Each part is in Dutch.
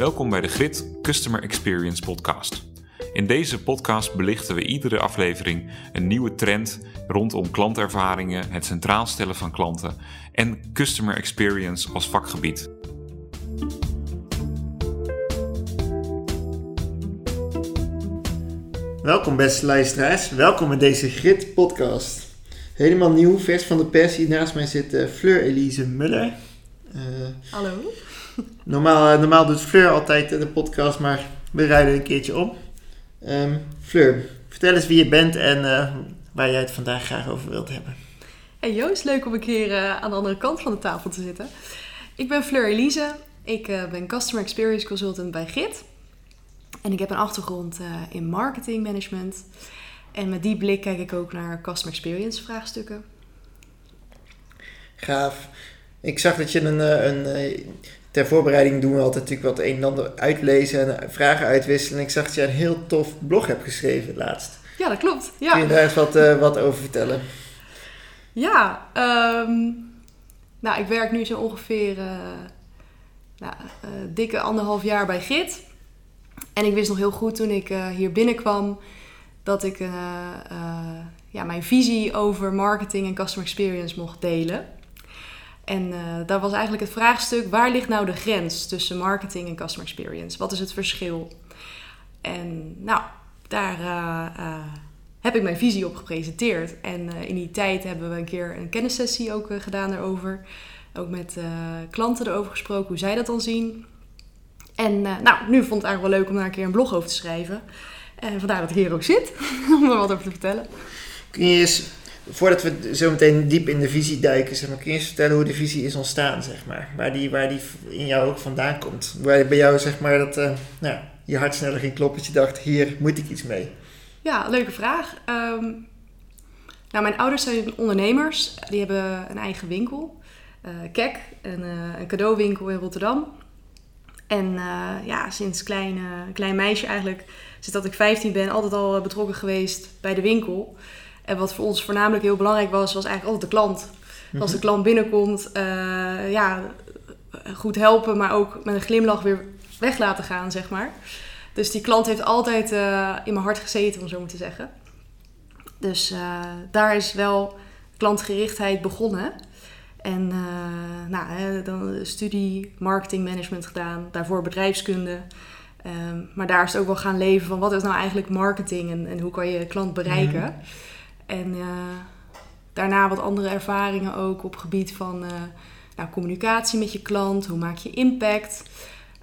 Welkom bij de Grit Customer Experience Podcast. In deze podcast belichten we iedere aflevering een nieuwe trend rondom klantervaringen, het centraal stellen van klanten en customer experience als vakgebied. Welkom beste luisteraars, welkom in deze Grit podcast. Helemaal nieuw, vers van de pers. Hier naast mij zit uh, Fleur Elise Muller. Uh, Hallo. Normaal, uh, normaal doet Fleur altijd de podcast, maar we rijden een keertje om. Um, Fleur, vertel eens wie je bent en waar jij het vandaag graag over wilt hebben. Hey Joost, leuk om een keer aan de andere kant van de tafel te zitten. Ik ben Fleur Elise, ik ben Customer Experience Consultant bij Git. En ik heb een achtergrond in marketing management. En met die blik kijk ik ook naar customer experience vraagstukken. Gaaf. Ik zag dat je een, eh, een, eh, ter voorbereiding doen we altijd natuurlijk wat een en ander uitlezen en vragen uitwisselen. En ik zag dat je een heel tof blog hebt geschreven laatst. Ja, dat klopt. Ja. Kun je daar eens wat, uh, wat over vertellen? Ja, um, nou ik werk nu zo ongeveer uh, nou, uh, dikke anderhalf jaar bij Git. En ik wist nog heel goed toen ik hier binnenkwam dat ik ja, mijn visie over marketing en customer experience mocht delen. En uh, daar was eigenlijk het vraagstuk: waar ligt nou de grens tussen marketing en customer experience? Wat is het verschil? En nou, daar heb ik mijn visie op gepresenteerd. En in die tijd hebben we een keer een kennissessie ook gedaan daarover. Ook met klanten erover gesproken, hoe zij dat dan zien. En nou, nu vond het eigenlijk wel leuk om daar een keer een blog over te schrijven. En vandaar dat ik hier ook zit, om er wat over te vertellen. Kun je eens, voordat we zo meteen diep in de visie duiken, zeg maar, kun je eens vertellen hoe de visie is ontstaan, zeg maar? Waar die, waar die in jou ook vandaan komt? Waar bij jou, zeg maar, dat uh, nou, je hart sneller ging kloppen, dat je dacht, hier moet ik iets mee? Ja, leuke vraag. Um, nou, mijn ouders zijn ondernemers. Die hebben een eigen winkel. Uh, Kek, een, uh, een cadeauwinkel in Rotterdam. En ja, sinds klein, klein meisje eigenlijk sinds dat ik 15 ben, altijd al eh, betrokken geweest bij de winkel. En wat voor ons voornamelijk heel belangrijk was, was eigenlijk altijd de klant. Als de mhm. klant binnenkomt, uh, ja, goed helpen, maar ook met een glimlach weer weg laten gaan, zeg maar. Dus die klant heeft altijd uh, in mijn hart gezeten, om zo maar te zeggen. Dus uh, daar is wel klantgerichtheid begonnen. En nou, hè, dan studie marketing management gedaan, daarvoor bedrijfskunde. Um, maar daar is het ook wel gaan leven van wat is nou eigenlijk marketing en, en hoe kan je klant bereiken. Mm. En uh, daarna wat andere ervaringen ook op gebied van uh, nou, communicatie met je klant. Hoe maak je impact?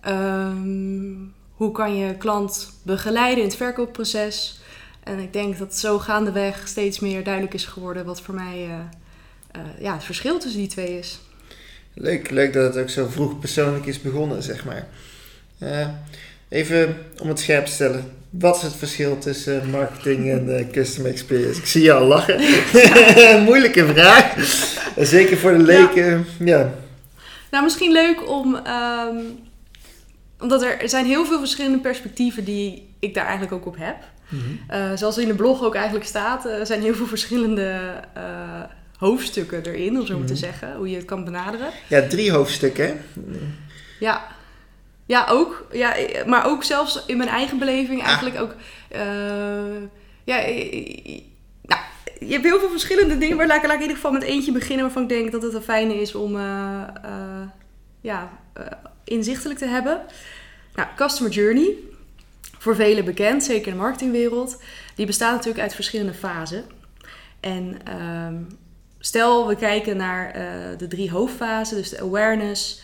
Um, hoe kan je klant begeleiden in het verkoopproces? En ik denk dat zo gaandeweg steeds meer duidelijk is geworden wat voor mij uh, ja, het verschil tussen die twee is. Leuk, leuk dat het ook zo vroeg persoonlijk is begonnen, zeg maar. Even om het scherp te stellen. Wat is het verschil tussen marketing en uh, customer experience? Ik zie je al lachen. Moeilijke vraag. Zeker voor de leken. Ja. Nou, misschien leuk om... Um, omdat er, zijn heel veel verschillende perspectieven die ik daar eigenlijk ook op heb. Mm -hmm. uh, zoals in de blog ook eigenlijk staat, er uh, zijn heel veel verschillende hoofdstukken erin, om zo mm -hmm. te zeggen. Hoe je het kan benaderen. Ja, drie hoofdstukken. Ja, ja, ook. Ja, maar ook zelfs in mijn eigen beleving eigenlijk ah. ook. Uh, ja, nou, je hebt heel veel verschillende dingen, maar laat, laat ik in ieder geval met eentje beginnen waarvan ik denk dat het een fijne is om uh, uh, ja, inzichtelijk te hebben. Nou, Customer Journey, voor velen bekend, zeker in de marketingwereld, die bestaat natuurlijk uit verschillende fasen. En ehm, stel we kijken naar de drie hoofdfasen, dus de awareness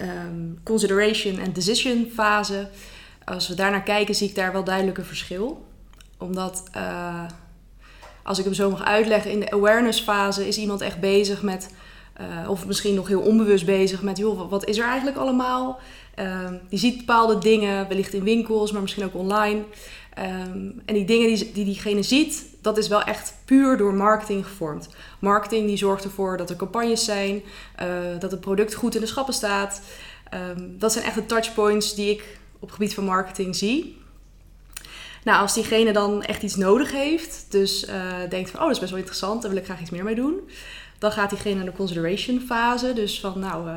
um, consideration en decision fase. Als we daarnaar kijken, zie ik daar wel duidelijk een verschil. Omdat, uh, als ik hem zo mag uitleggen, in de awareness fase is iemand echt bezig met, uh, of misschien nog heel onbewust bezig met, joh, wat is er eigenlijk allemaal? Um, die ziet bepaalde dingen, wellicht in winkels, maar misschien ook online. Um, en die dingen die, die diegene ziet, dat is wel echt puur door marketing gevormd. Marketing die zorgt ervoor dat er campagnes zijn, uh, dat het product goed in de schappen staat. Um, dat zijn echt de touchpoints die ik op het gebied van marketing zie. Nou, als diegene dan echt iets nodig heeft, dus uh, denkt van, oh, dat is best wel interessant, daar wil ik graag iets meer mee doen. Dan gaat diegene naar de consideration fase, dus van, nou, uh,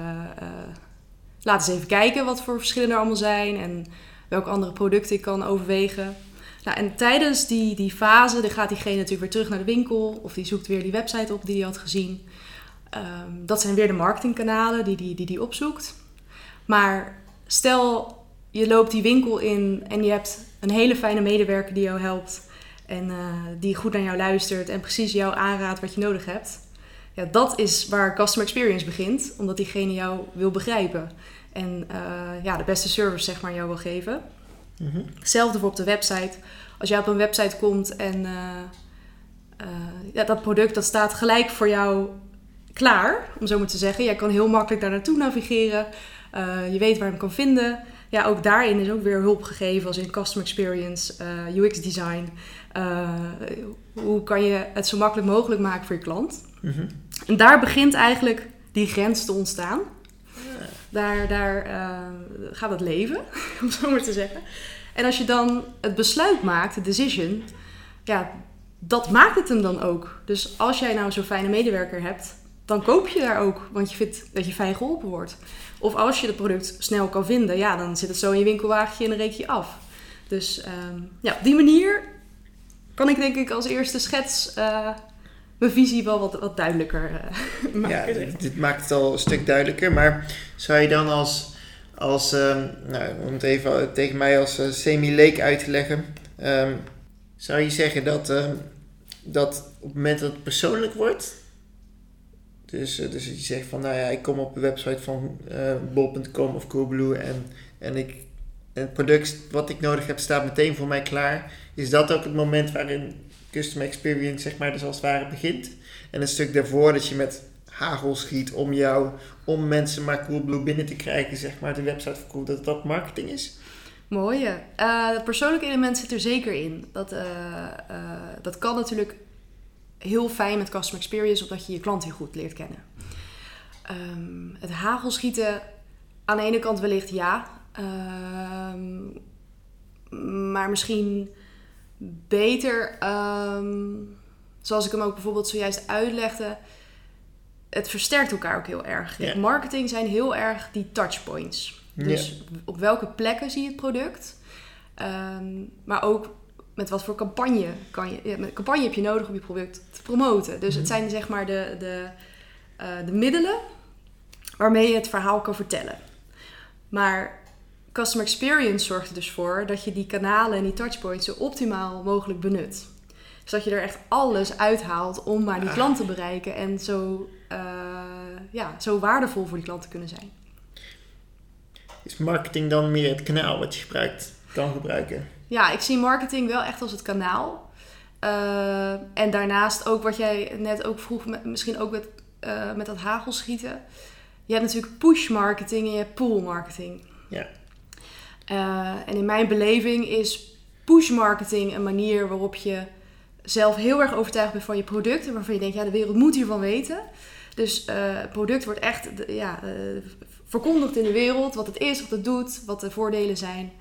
laat eens even kijken wat voor verschillen er allemaal zijn en welke andere producten ik kan overwegen. Nou, en tijdens die, die fase dan gaat diegene natuurlijk weer terug naar de winkel of die zoekt weer die website op die hij had gezien. Ehm, dat zijn weer de marketingkanalen die die, die die opzoekt. Maar stel je loopt die winkel in en je hebt een hele fijne medewerker die jou helpt en uh, die goed naar jou luistert en precies jou aanraadt wat je nodig hebt. Ja, dat is waar customer experience begint, omdat diegene jou wil begrijpen en uh, ja, de beste service zeg maar jou wil geven. Mhm. Hetzelfde voor op de website. Als jij op een website komt en uh, ja, dat product dat staat gelijk voor jou klaar, om zo maar te zeggen. Jij kan heel makkelijk daar naartoe navigeren. je weet waar je hem kan vinden ja, ook daarin is ook weer hulp gegeven als in customer experience, UX design. Hoe kan je het zo makkelijk mogelijk maken voor je klant? Mhm. En daar begint eigenlijk die grens te ontstaan. Daar, daar uh, gaat het leven, om zo maar te zeggen. En als je dan het besluit maakt, de decision, ja, dat maakt het hem dan ook. Dus als jij nou zo'n fijne medewerker hebt, dan koop je daar ook, want je vindt dat je fijn geholpen wordt. Of als je het product snel kan vinden, ja, dan zit het zo in je winkelwagentje en dan reek je af. Dus um, ja, op die manier kan ik denk ik als eerste schets uh, mijn visie wel wat, wat duidelijker uh, maken. Ja, dit, maakt het al een stuk duidelijker. Maar zou je dan als, als um, nou, om het even tegen mij als uh, semi-leek uit te leggen, um, zou je zeggen dat, dat op het moment dat het persoonlijk wordt, dus, uh, dus je zegt van, nou ja, ik kom op de website van bol.com of Coolblue en, en ik, het product wat ik nodig heb staat meteen voor mij klaar. Is dat ook het moment waarin customer experience, zeg maar, dus als het ware begint? En een stuk daarvoor dat je met hagel schiet om jou, om mensen maar Coolblue binnen te krijgen, zeg maar, de website van Cool, dat dat marketing is? Mooi. Uh, het persoonlijke element zit er zeker in. Dat, uh, uh, dat kan natuurlijk heel fijn met customer experience, omdat je je klant heel goed leert kennen. Um, het hagelschieten, aan de ene kant wellicht ja, um, maar misschien beter, um, zoals ik hem ook bijvoorbeeld zojuist uitlegde, het versterkt elkaar ook heel erg. Marketing zijn heel erg die touchpoints. Dus op welke plekken zie je het product, maar ook met wat voor campagne kan je. Ja, met campagne heb je nodig om je product te promoten. Dus het zijn zeg maar de, de, uh, de middelen waarmee je het verhaal kan vertellen. Maar customer experience zorgt er dus voor dat je die kanalen en die touchpoints zo optimaal mogelijk benut. Dus dat je er echt alles uithaalt om maar die klant te bereiken en zo, uh, ja, zo waardevol voor die klant te kunnen zijn. Is marketing dan meer het kanaal wat je gebruikt, kan gebruiken? Ja, ik zie marketing wel echt als het kanaal. Uh, en daarnaast ook wat jij net ook vroeg, misschien ook met, uh, met dat hagelschieten. Je hebt natuurlijk push marketing en je hebt pull marketing. Ja. Uh, en in mijn beleving is push marketing een manier waarop je zelf heel erg overtuigd bent van je product. En waarvan je denkt, ja, de wereld moet hiervan weten. Dus het product wordt echt ja, verkondigd in de wereld. Wat het is, wat het doet, wat de voordelen zijn.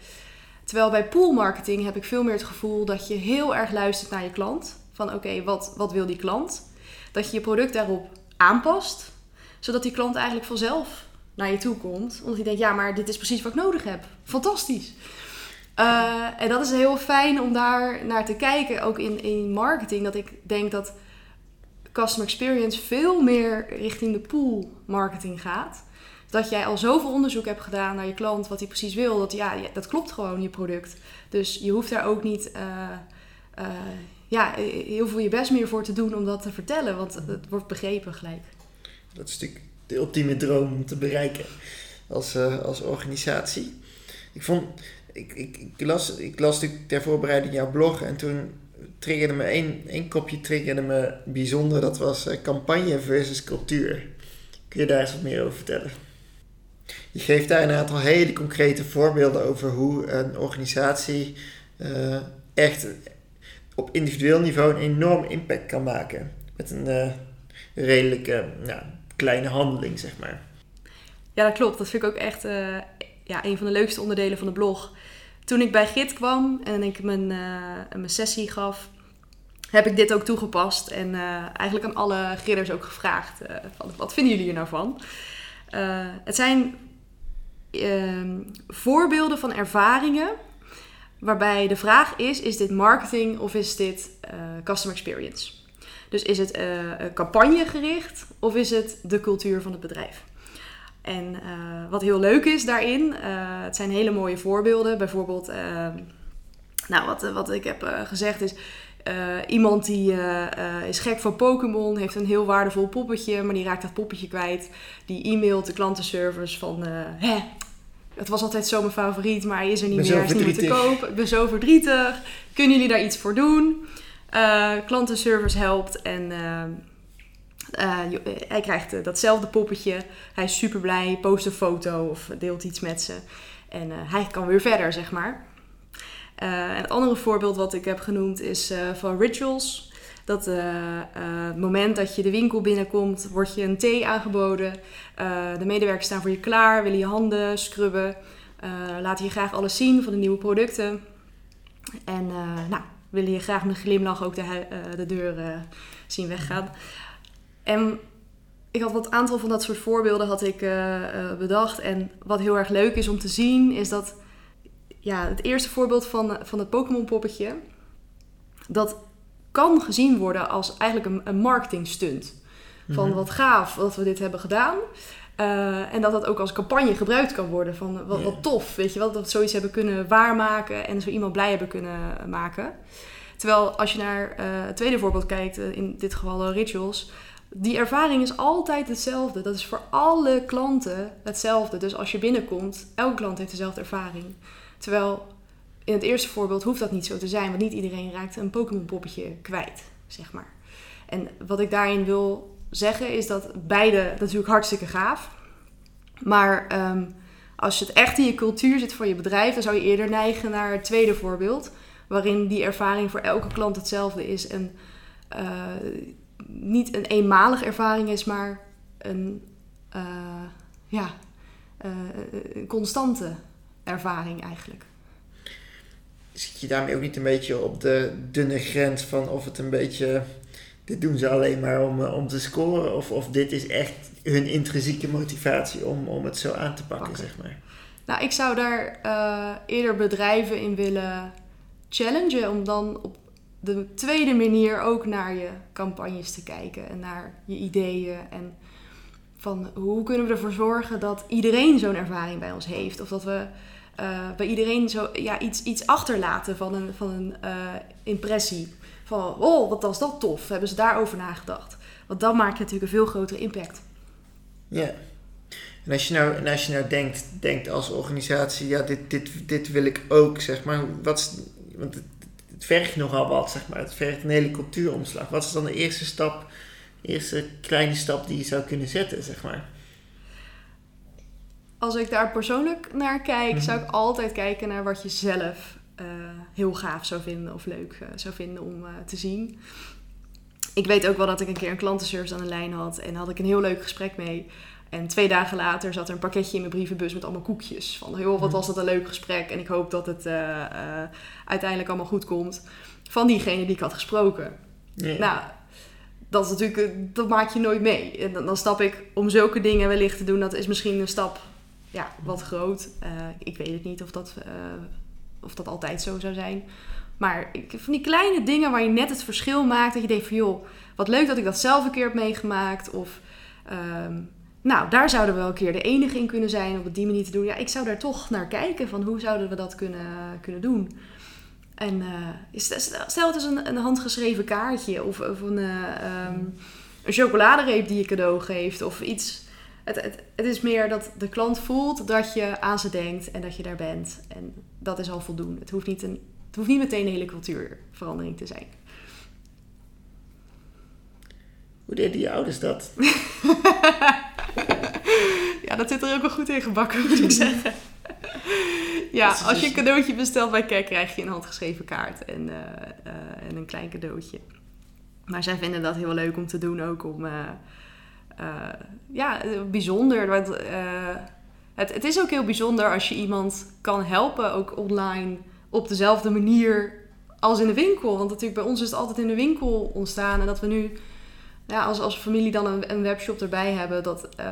Terwijl bij pool marketing heb ik veel meer het gevoel dat je heel erg luistert naar je klant. Van oké, wat, wat wil die klant? Dat je je product daarop aanpast. Zodat die klant eigenlijk vanzelf naar je toe komt. Omdat hij denkt, ja, maar dit is precies wat ik nodig heb. Fantastisch. Uh, en dat is heel fijn om daar naar te kijken. Ook in, in marketing. Dat ik denk dat customer experience veel meer richting de pool marketing gaat dat jij al zoveel onderzoek hebt gedaan naar je klant, wat hij precies wil. Dat ja, dat klopt gewoon, je product. Dus je hoeft daar ook niet uh, uh, ja, heel veel je best meer voor te doen om dat te vertellen, want het wordt begrepen gelijk. Dat is natuurlijk de ultieme droom om te bereiken als, uh, als organisatie. Ik vond, ik, ik, ik, las, ik las natuurlijk ter voorbereiding jouw blog en toen triggerde me één, één kopje triggerde me bijzonder. Dat was campagne versus cultuur. Kun je daar eens wat meer over vertellen? Je geeft daar een aantal hele concrete voorbeelden over hoe een organisatie uh, echt op individueel niveau een enorm impact kan maken. Met een redelijke nou, kleine handeling, zeg maar. Ja, dat klopt. Dat vind ik ook echt uh, ja, een van de leukste onderdelen van de blog. Toen ik bij Git kwam en ik mijn, mijn sessie gaf, heb ik dit ook toegepast. En eigenlijk aan alle gidders ook gevraagd, van, wat vinden jullie hier nou van? het zijn ehm, voorbeelden van ervaringen waarbij de vraag is: is dit marketing of is dit eh, customer experience? Dus is het uh, campagnegericht of is het de cultuur van het bedrijf? En uh, wat heel leuk is daarin, het zijn hele mooie voorbeelden. Bijvoorbeeld, ehm, nou, wat, wat ik heb gezegd is, iemand die is gek van Pokémon, heeft een heel waardevol poppetje, maar die raakt dat poppetje kwijt. Die e-mailt de klantenservice van, hè, het was altijd zo mijn favoriet, maar hij is er niet meer, hij is niet meer te koop. Ik ben zo verdrietig. Kunnen jullie daar iets voor doen? Uh, klantenservice helpt en uh, uh, hij krijgt datzelfde poppetje. Hij is super blij, post een foto of deelt iets met ze. En hij kan weer verder, zeg maar. het andere voorbeeld wat ik heb genoemd is van Rituals. Dat het moment dat je de winkel binnenkomt, wordt je een thee aangeboden. de medewerkers staan voor je klaar, willen je handen scrubben. laten je graag alles zien van de nieuwe producten. En nou, willen je graag met glimlach ook de, uh, de deur uh, zien weggaan. En ik had wat aantal van dat soort voorbeelden had ik uh, bedacht. En wat heel erg leuk is om te zien, is dat ja, het eerste voorbeeld van, van het Pokémon poppetje, dat kan gezien worden als eigenlijk een, een marketing stunt. Van mhm. wat gaaf dat we dit hebben gedaan. Uh, en dat dat ook als campagne gebruikt kan worden. Van wat, wat, tof, weet je wel, dat we zoiets hebben kunnen waarmaken en zo iemand blij hebben kunnen maken. Terwijl als je naar uh, het tweede voorbeeld kijkt, uh, in dit geval rituals, die ervaring is altijd hetzelfde. Dat is voor alle klanten hetzelfde. Dus als je binnenkomt, elke klant heeft dezelfde ervaring. Terwijl in het eerste voorbeeld hoeft dat niet zo te zijn, want niet iedereen raakt een Pokémon poppetje kwijt, zeg maar. En wat ik daarin wil zeggen is dat beide natuurlijk hartstikke gaaf. Maar um, als het echt in je cultuur zit voor je bedrijf, dan zou je eerder neigen naar het tweede voorbeeld. Waarin die ervaring voor elke klant hetzelfde is. En uh, niet een eenmalige ervaring is, maar een, uh, ja, uh, een constante ervaring eigenlijk. Zit je daarmee ook niet een beetje op de dunne grens van of het een beetje dit doen ze alleen maar om, eh, om te scoren. Of, of dit is echt hun intrinsieke motivatie om, om het zo aan te pakken, zeg maar. Nou, ik zou daar uh, eerder bedrijven in willen challengen. Om dan op de tweede manier ook naar je campagnes te kijken. En naar je ideeën. En van hoe kunnen we ervoor zorgen dat iedereen zo'n ervaring bij ons heeft. Of dat we uh, bij iedereen zo, ja, iets, iets achterlaten van een, van een impressie. Van, oh, wat was dat tof. Hebben ze daarover nagedacht. Want dan maak je natuurlijk een veel grotere impact. Ja. En als je nou, en als je nou denkt, denkt als organisatie, ja, dit, dit, dit wil ik ook, zeg maar. Wat is, want het, het vergt nogal wat, zeg maar. Het vergt een hele cultuuromslag. Wat is dan de eerste stap, eerste kleine stap die je zou kunnen zetten, zeg maar? Als ik daar persoonlijk naar kijk, zou ik mhm. altijd kijken naar wat je zelf uh, heel gaaf zou vinden of leuk uh, zou vinden om uh, te zien. Ik weet ook wel dat ik een keer een klantenservice aan de lijn had en had ik een heel leuk gesprek mee. En twee dagen later zat er een pakketje in mijn brievenbus met allemaal koekjes. Van, joh, wat was dat een leuk gesprek. En ik hoop dat het uiteindelijk allemaal goed komt. Van diegene die ik had gesproken. Yeah. Nou, dat is natuurlijk, dat maak je nooit mee. En dan, dan, stap ik om zulke dingen wellicht te doen. Dat is misschien een stap ja, wat groot. ik weet het niet of dat of dat altijd zo zou zijn. Maar van die kleine dingen waar je net het verschil maakt. Dat je denkt van joh, wat leuk dat ik dat zelf een keer heb meegemaakt. Of um, nou, daar zouden we wel een keer de enige in kunnen zijn om op die manier te doen. Ja, ik zou daar toch naar kijken van hoe zouden we dat kunnen, kunnen doen. En uh, stel het is een, een handgeschreven kaartje of, of een, uh, um, een chocoladereep die je cadeau geeft of iets. Het, het, het is meer dat de klant voelt dat je aan ze denkt en dat je daar bent. En dat is al voldoende. Het hoeft niet, een, het hoeft niet meteen een hele cultuurverandering te zijn. Hoe deden je ouders dat? ja, dat zit er ook wel goed in gebakken, moet ik zeggen. ja, als je een dus- cadeautje bestelt bij Kijk, krijg je een handgeschreven kaart en, uh, uh, en een klein cadeautje. Maar zij vinden dat heel leuk om te doen, ook om... Uh, ja, bijzonder. Want het, het is ook heel bijzonder als je iemand kan helpen, ook online, op dezelfde manier als in de winkel. Want natuurlijk bij ons is het altijd in de winkel ontstaan. En dat we nu ja, als, als familie dan een, een webshop erbij hebben, dat, uh,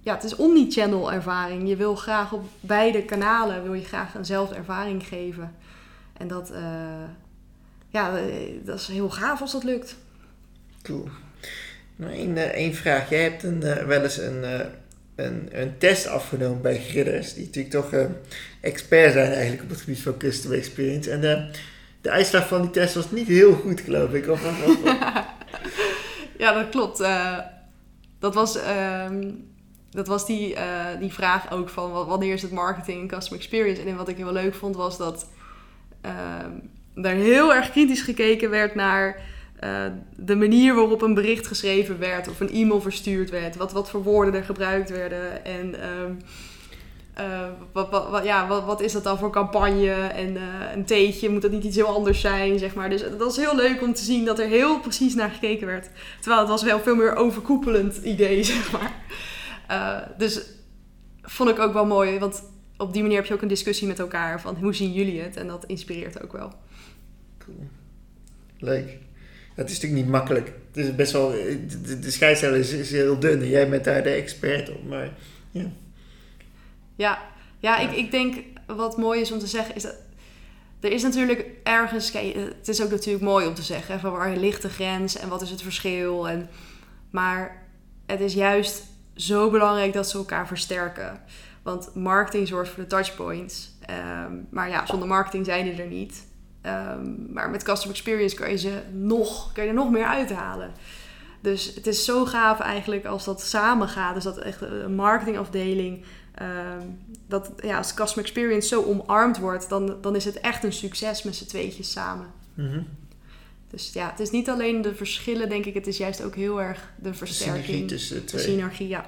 ja, het is omni-channel ervaring. Je wil graag op beide kanalen wil je graag eenzelfde ervaring geven. En dat, eh, ja, eh, dat is heel gaaf als dat lukt. Cool. Nou, één, eh, vraag. Jij hebt een, eh, wel eens een, eh, een, een test afgenomen bij gridders, die natuurlijk toch expert zijn eigenlijk op het gebied van customer experience. En de uitslag van die test was niet heel goed, geloof ik. Of, Ja, dat klopt. Dat was, ehm, dat was die, die vraag ook van wa- wanneer is het marketing en customer experience. En wat ik heel leuk vond was dat ehm er heel erg kritisch gekeken werd naar eh, de manier waarop een bericht geschreven werd of een e-mail verstuurd werd. Wat, wat voor woorden er gebruikt werden en... ehm, eh, wat, wat, wat- ja, wat, wat is dat dan voor campagne? En eh, een theetje, moet dat niet iets heel anders zijn, zeg maar. Dus dat was heel leuk om te zien dat er heel precies naar gekeken werd. Terwijl het was wel veel meer overkoepelend idee, zeg maar. Dus vond ik ook wel mooi, want op die manier heb je ook een discussie met elkaar van hoe zien jullie het? En dat inspireert ook wel. Cool. Leuk. Het is natuurlijk niet makkelijk. Het is best wel, de, de, de scheidslijnen is, is heel dun en jij bent daar de expert op. Maar ja, Ja, ja, Ja. Ik, ik denk wat mooi is om te zeggen is dat er is natuurlijk ergens, kijk, het is ook natuurlijk mooi om te zeggen van waar ligt de grens en wat is het verschil. En, maar het is juist zo belangrijk dat ze elkaar versterken. Want marketing zorgt voor de touchpoints. Ehm, maar ja, zonder marketing zijn die er niet. Ehm, maar met customer experience kan je, ze nog, kan je er nog meer uithalen. Dus het is zo gaaf eigenlijk als dat samen gaat. Dus dat echt een marketingafdeling Ehm, dat ja, als customer experience zo omarmd wordt, dan, dan is het echt een succes met z'n tweetjes samen. Mhm. Dus ja, het is niet alleen de verschillen, denk ik, het is juist ook heel erg de de synergie versterking. tussen de De twee. synergie, ja.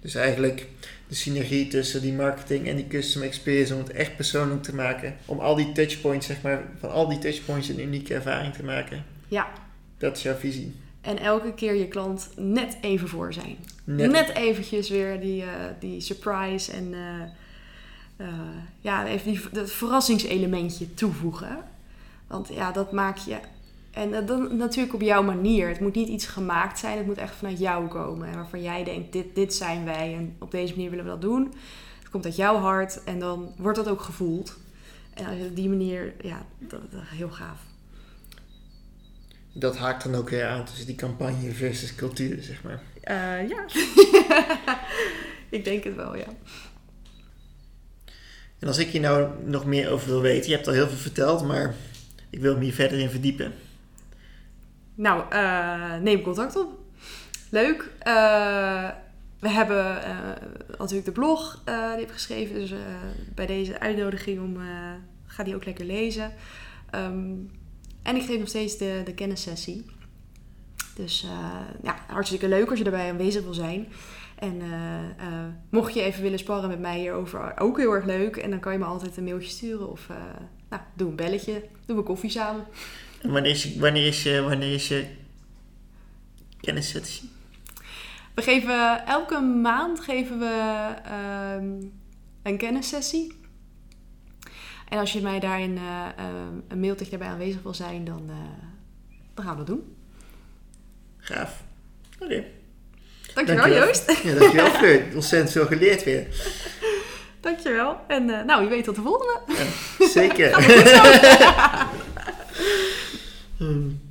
Dus eigenlijk de synergie tussen die marketing en die customer experience om het echt persoonlijk te maken. Om al die touchpoints, zeg maar, van al die touchpoints een unieke ervaring te maken. Ja, Dat is jouw visie. en elke keer je klant net even voor zijn. Net, Net, eventjes weer die, eh, die surprise en eh, eh, ja, even die, dat verrassingselementje toevoegen. Want ja, dat maak je. En dan natuurlijk op jouw manier. Het moet niet iets gemaakt zijn, het moet echt vanuit jou komen. En waarvan jij denkt, dit, dit zijn wij en op deze manier willen we dat doen. Het komt uit jouw hart en dan wordt dat ook gevoeld. En als je op die manier, ja, dat, dat is heel gaaf. Dat haakt dan ook weer aan tussen die campagne versus cultuur, zeg maar. Eh, ja. Ik denk het wel, ja. En als ik hier nou nog meer over wil weten, je hebt al heel veel verteld, maar ik wil me hier verder in verdiepen. Nou, eh, neem contact op. Leuk. Eh, we hebben eh, natuurlijk de blog die heb geschreven. Dus bij deze uitnodiging om, ga die ook lekker lezen. Ehm, en ik geef nog steeds de, de kennissessie. Dus ja, hartstikke leuk als je erbij aanwezig wil zijn. En mocht je even willen sparren met mij hierover, ook heel erg leuk. En dan kan je me altijd een mailtje sturen of nou, doe een belletje, doe een koffie samen. En wanneer is je, wanneer is je, wanneer is je kennissessie? We geven elke maand geven we ehm, een kennissessie. En als je mij daarin eh, ehm, een mailt dat je daarbij aanwezig wil zijn, dan, eh, dan gaan we dat doen. Gaaf. Oké. Dankjewel, Dankjewel. Joost. Ja, dankjewel Fleur. Ontzettend veel geleerd weer. Dankjewel. En eh, nou, je weet tot de volgende. Zeker. Hmm.